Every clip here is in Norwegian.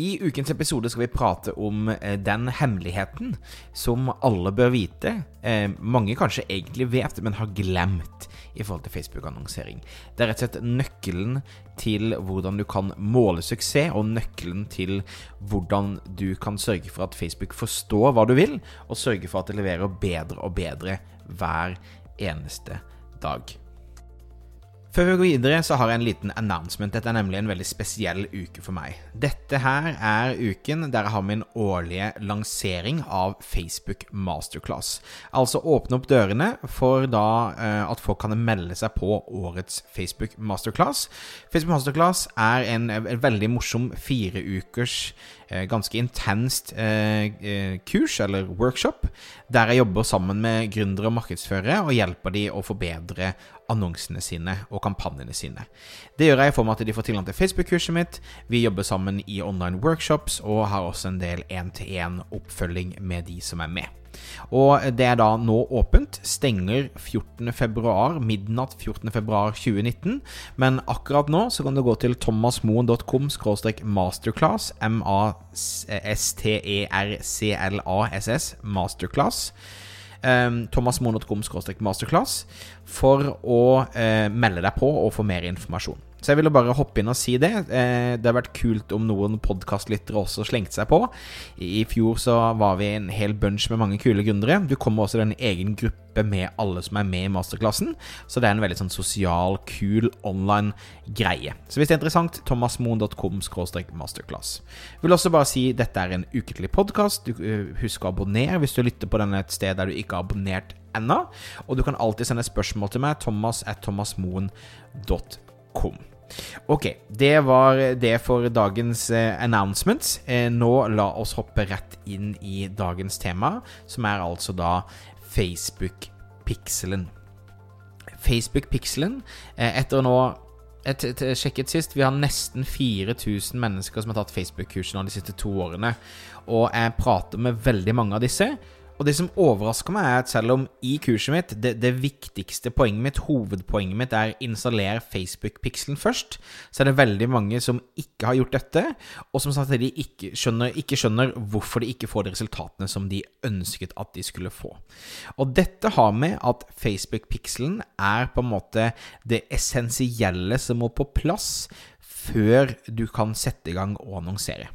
I ukens episode skal vi prate om eh, den hemmeligheten som alle bør vite. Eh, mange kanskje egentlig vet, men har glemt i forhold til Facebook-annonsering. Det er rett og slett nøkkelen til hvordan du kan måle suksess, og nøkkelen til hvordan du kan sørge for at Facebook forstår hva du vil, og sørge for at det leverer bedre og bedre hver eneste dag. Før vi går videre, så har jeg en liten announcement. Dette er nemlig en veldig spesiell uke for meg. Dette her er uken der jeg har min årlige lansering av Facebook Masterclass. Altså åpne opp dørene for da uh, at folk kan melde seg på årets Facebook Masterclass. Facebook Masterclass er en, en veldig morsom fireukers ganske intenst uh, kurs, eller workshop, der jeg jobber sammen med gründere og markedsførere og hjelper de å forbedre annonsene sine og kampanjene sine. Det gjør jeg i form av at de får tilgang til Facebook-kurset mitt, vi jobber sammen i online workshops og har også en del én-til-én-oppfølging med de som er med. Og det er da nå åpent. Stenger 14.2, midnatt 14.2.2019. Men akkurat nå så kan du gå til thomasmoen.com masterclass, M-A-S-T-E-R-C-L-A-S-S, masterclass um, thomasmoen.com masterclass for å uh, melde deg på og få mer informasjon. Så jeg ville bare hoppe inn og si det. Eh, det har vært kult om noen podkastlyttere også slengte seg på. I fjor så var vi en hel bunch med mange kule gründere. Du kommer også i en egen gruppe med alle som er med i masterklassen. Så det er en veldig sånn sosial, kul online greie. Så hvis det er interessant, thomasmoen.com masterclass. Jeg vil også bare si dette er en ukentlig podkast. Eh, husk å abonnere hvis du lytter på denne et sted der du ikke har abonnert ennå. Og du kan alltid sende spørsmål til meg. Thomas at thomasmoen.com kom. Ok, det var det for dagens eh, announcements. Eh, nå la oss hoppe rett inn i dagens tema, som er altså da Facebook-pikselen. Facebook-pikselen, eh, etter nå et, et, sjekket sist, vi har nesten 4000 mennesker som har tatt Facebook-kurset de siste to årene. Og jeg prater med veldig mange av disse. Og det som overrasker meg, er at selv om i kurset mitt det, det viktigste poenget mitt, hovedpoenget mitt, er installer Facebook-pikselen først, så er det veldig mange som ikke har gjort dette, og som samtidig ikke skjønner, ikke skjønner hvorfor de ikke får de resultatene som de ønsket at de skulle få. Og dette har med at Facebook-pikselen er på en måte det essensielle som må på plass før du kan sette i gang og annonsere.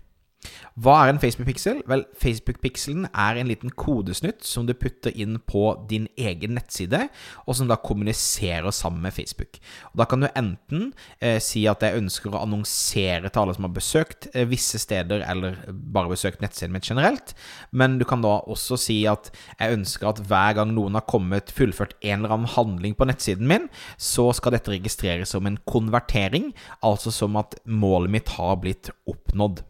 Hva er en Facebook-piksel? Vel, Facebook-pikselen er en liten kodesnutt som du putter inn på din egen nettside, og som da kommuniserer sammen med Facebook. Og da kan du enten eh, si at jeg ønsker å annonsere til alle som har besøkt eh, visse steder, eller bare besøkt nettsiden mitt generelt, men du kan da også si at jeg ønsker at hver gang noen har kommet fullført en eller annen handling på nettsiden min, så skal dette registreres som en konvertering, altså som at målet mitt har blitt oppnådd.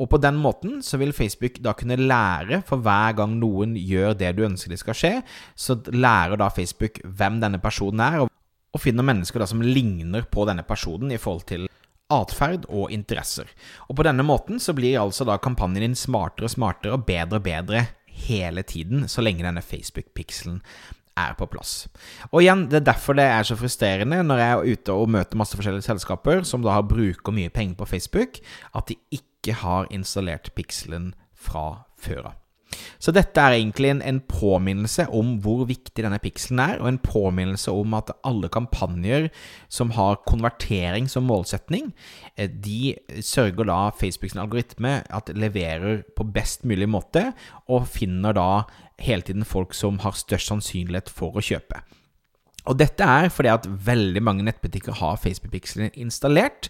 Og på den måten så vil Facebook da kunne lære, for hver gang noen gjør det du ønsker det skal skje, så lærer da Facebook hvem denne personen er, og finner mennesker da som ligner på denne personen i forhold til atferd og interesser. Og på denne måten så blir altså da kampanjen din smartere og smartere og bedre og bedre hele tiden, så lenge denne Facebook-pikselen er på plass. Og igjen, det er derfor det er så frustrerende når jeg er ute og møter masse forskjellige selskaper som da bruker mye penger på Facebook, at de ikke har installert pikselen fra før av. Så dette er egentlig en, en, påminnelse om hvor viktig denne pikselen er, og en påminnelse om at alle kampanjer som har konvertering som målsetning, eh, de sørger da Facebooks algoritme at leverer på best mulig måte, og finner da hele tiden folk som har størst sannsynlighet for å kjøpe. Og dette er fordi at veldig mange nettbutikker har Facebook-pikselen installert,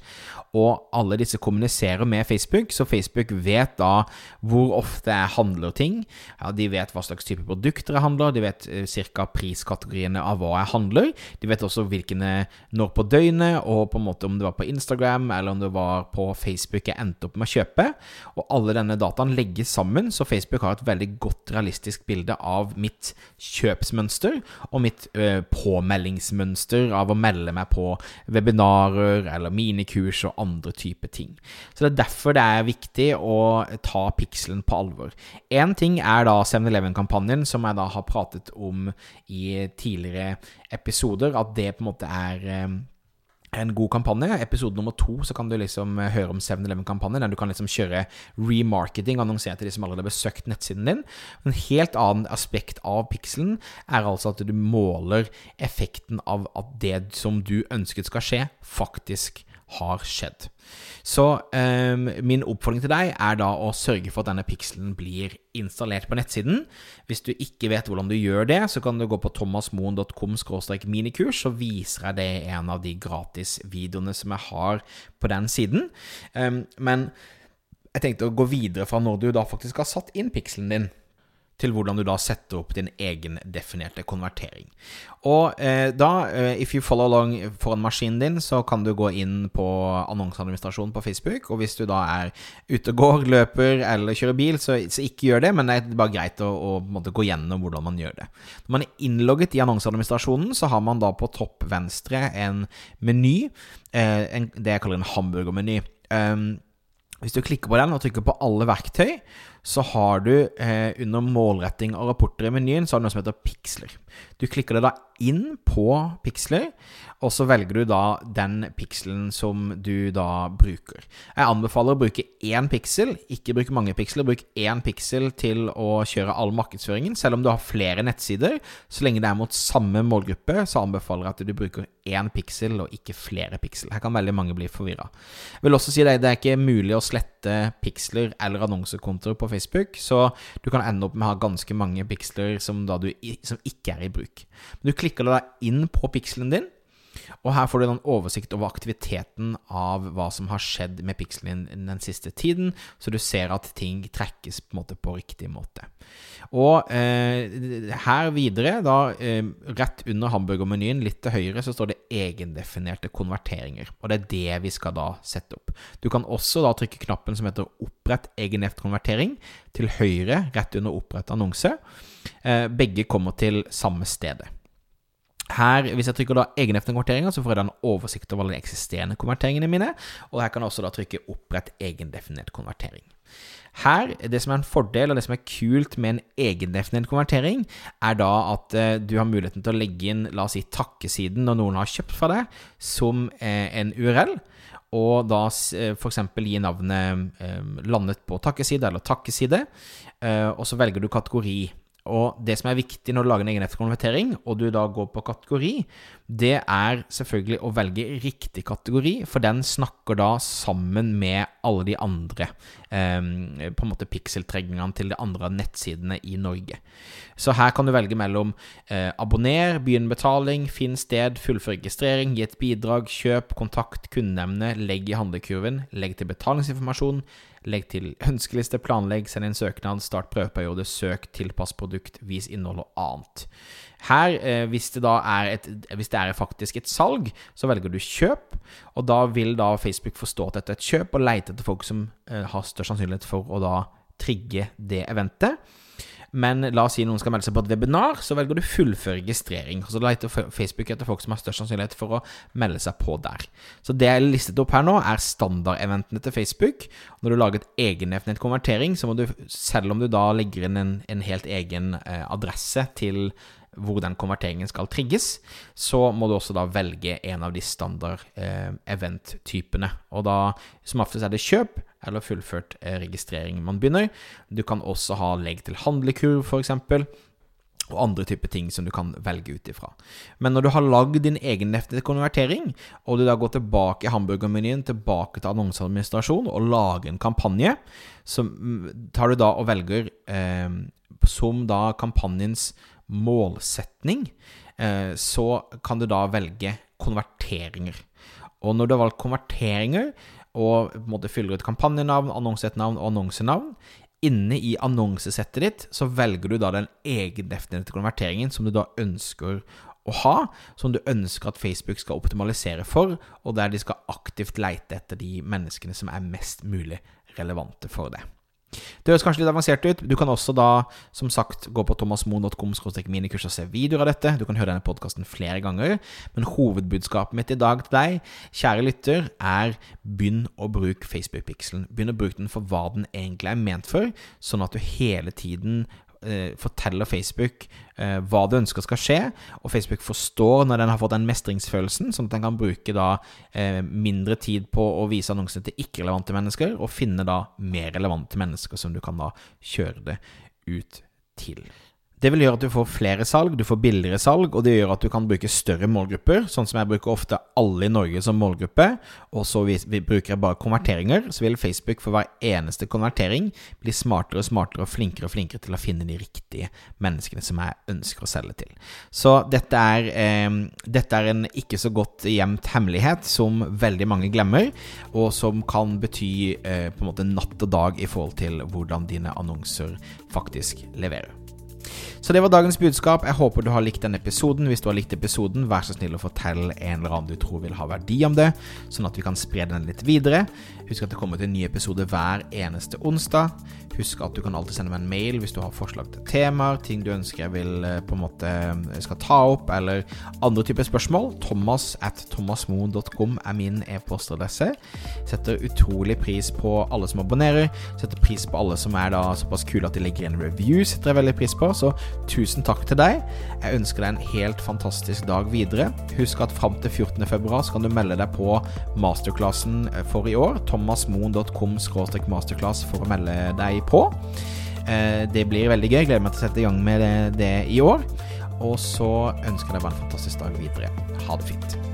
og alle disse kommuniserer med Facebook, så Facebook vet da hvor ofte jeg handler ting. Ja, de vet hva slags type produkter jeg handler, de vet eh, ca. priskategoriene av hva jeg handler. De vet også hvilkene når på døgnet, og på en måte om det var på Instagram eller om det var på Facebook jeg endte opp med å kjøpe. Og alle denne dataen legges sammen, så Facebook har et veldig godt realistisk bilde av mitt kjøpsmønster og mitt øh, påmeldingsmønster av å melde meg på webinarer eller minikurs og andre typer ting. Så det er derfor det er viktig å ta pikselen på alvor. Én ting er da 7-Eleven-kampanjen, som jeg da har pratet om i tidligere episoder, at det på en måte er eh, en god kampanje. Episode nummer to så kan du liksom eh, høre om 7-Eleven-kampanjen, der du kan liksom kjøre remarketing, annonsere til de som allerede har besøkt nettsiden din. En helt annen aspekt av pikselen er altså at du måler effekten av at det som du ønsket skal skje, faktisk har skjedd. Så um, min oppfordring til deg er da å sørge for at denne pikselen blir installert på nettsiden. Hvis du ikke vet hvordan du gjør det, så kan du gå på thomasmoen.com minikurs, så viser jeg det i en av de gratisvideoene som jeg har på den siden. Um, men jeg tenkte å gå videre fra når du da faktisk har satt inn pikselen din til hvordan du da setter opp din egendefinerte konvertering. Og eh, da, eh, if you follow along foran maskinen din, så kan du gå inn på annonseadministrasjonen på Facebook. Og hvis du da er ute og går, løper eller kjører bil, så, så ikke gjør det. Men det er bare greit å, å gå gjennom hvordan man gjør det. Når man er innlogget i annonseadministrasjonen, så har man da på topp venstre en meny, eh, en, det jeg kaller en hamburgermeny. Um, hvis du klikker på den og trykker på alle verktøy, så har du eh, under målretting og rapporter i menyen så har du noe som heter piksler. Du klikker det da inn på piksler, og så velger du da den pikselen som du da bruker. Jeg anbefaler å bruke én piksel, ikke bruke mange piksler. Bruk én piksel til å kjøre all markedsføringen. Selv om du har flere nettsider, så lenge det er mot samme målgruppe, så anbefaler jeg at du bruker én piksel og ikke flere piksel. Her kan veldig mange bli forvirra. Jeg vil også si deg, det er ikke mulig å slette piksler eller annonsekontoer på Facebook, så du kan ende opp med å ha ganske mange piksler som, som ikke er i bruk. Men du klikker da inn på pikselen din, og her får du en oversikt over aktiviteten av hva som har skjedd med pikselen den siste tiden, så du ser at ting trekkes på, måte på riktig måte. Og eh, her videre, da eh, rett under hamburgermenyen, litt til høyre, så står det egendefinerte konverteringer. Og det er det vi skal da sette opp. Du kan også da trykke knappen som heter 'opprett egendefinert konvertering' til høyre, rett under 'opprett annonse'. Eh, begge kommer til samme stedet. Her, Hvis jeg trykker da egendefinerte så får jeg da en oversikt over alle de eksisterende konverteringene mine. Og her kan jeg også da trykke 'opprett egendefinert konvertering'. Her, Det som er en fordel, og det som er kult med en egendefinert konvertering, er da at eh, du har muligheten til å legge inn la oss si, takkesiden når noen har kjøpt fra deg, som eh, en URL. Og da eh, f.eks. gi navnet 'landet på takkeside' eller 'takkeside'. Og så velger du kategori. Og det som er viktig når du lager en egen konvertering, og du da går på kategori, det er selvfølgelig å velge riktig kategori, for den snakker da sammen med alle de andre eh, på en måte pikseltreggingene til de andre nettsidene i Norge. Så her kan du velge mellom eh, abonner, begynn betaling, finn sted, fullfør registrering, gi et bidrag, kjøp, kontakt, kundeemne, legg i handlekurven, legg til betalingsinformasjon, Legg til ønskeliste, planlegg, send inn søknad, start prøveperiode, søk, tilpass produkt, vis innhold og annet. Her, eh, hvis det da er, et, det er faktisk et salg, så velger du kjøp, og da vil da Facebook forstå at dette er et kjøp, og leite etter folk som eh, har størst sannsynlighet for å da trigge det eventet. Men la oss si noen skal melde seg på et webinar, så velger du fullføre registrering. Så leter Facebook etter folk som har størst sannsynlighet for å melde seg på der. Så det jeg listet opp her nå, er standardeventene til Facebook. Når du lager et egendefinert konvertering, så må du, selv om du da legger inn en, en helt egen eh, adresse til hvor den konverteringen skal trigges, så må du også da velge en av de standard eh, event-typene. Og da som oftest er det kjøp eller fullført eh, registrering man begynner. Du kan også ha legg til handlekurv, f.eks. Og andre typer ting som du kan velge ut ifra. Men når du har lagd din egen konvertering, og du da går tilbake i hamburgermenyen, tilbake til annonseadministrasjon og lager en kampanje, så mm, tar du da og velger eh, som da kampanjens målsetning eh, så kan du da velge konverteringer. Og når du har valgt konverteringer, og på en måte fyller ut kampanjenavn, annonsettnavn og annonsenavn, inne i annonsesettet ditt så velger du da den egendefinerte konverteringen som du da ønsker å ha, som du ønsker at Facebook skal optimalisere for, og der de skal aktivt leite etter de menneskene som er mest mulig relevante for det. Det høres kanskje litt avansert ut. Du kan også da, som sagt, gå på thomasmoen.com minikurs og se videoer av dette. Du kan høre denne podkasten flere ganger. Men hovedbudskapet mitt i dag til deg, kjære lytter, er begynn å bruke Facebook-pikselen. Begynn å bruke den for hva den egentlig er ment for, sånn at du hele tiden eh, forteller Facebook eh, hva du ønsker skal skje, og Facebook forstår når den har fått den mestringsfølelsen, sånn at den kan bruke da eh, mindre tid på å vise annonsene til ikke-relevante mennesker, og finne da mer relevante mennesker som du kan da kjøre det ut til. Det vil gjøre at du får flere salg, du får billigere salg, og det gjør at du kan bruke større målgrupper, sånn som jeg bruker ofte alle i Norge som målgruppe, og så bruker jeg bare konverteringer, så vil Facebook for hver eneste konvertering bli smartere og smartere og flinkere og flinkere til å finne de riktige menneskene som jeg ønsker å selge til. Så dette er, eh, dette er en ikke så godt gjemt hemmelighet som veldig mange glemmer, og som kan bety eh, på en måte natt og dag i forhold til hvordan dine annonser faktisk leverer. Så det var dagens budskap. Jeg håper du har likt denne episoden. Hvis du har likt episoden, vær så snill å fortelle en eller annen du tror vil ha verdi om det, sånn at vi kan spre den litt videre. Husk at det kommer til en ny episode hver eneste onsdag. Husk at du kan alltid sende meg en mail hvis du har forslag til temaer, ting du ønsker jeg vil eh, på en måte eh, skal ta opp, eller andre typer spørsmål. Thomas at thomasmoen.com er min e-postadresse. Setter utrolig pris på alle som abonnerer. Setter pris på alle som er da såpass kule at de legger inn reviews. Setter jeg veldig pris på. Så tusen takk til deg. Jeg ønsker deg en helt fantastisk dag videre. Husk at fram til 14.2 kan du melde deg på masterclassen for i år. thomasmoen.com masterclass for å melde deg på. Eh, det blir veldig gøy. Gleder meg til å sette i gang med det i år. Og så ønsker jeg deg bare en fantastisk dag videre. Ha det fint.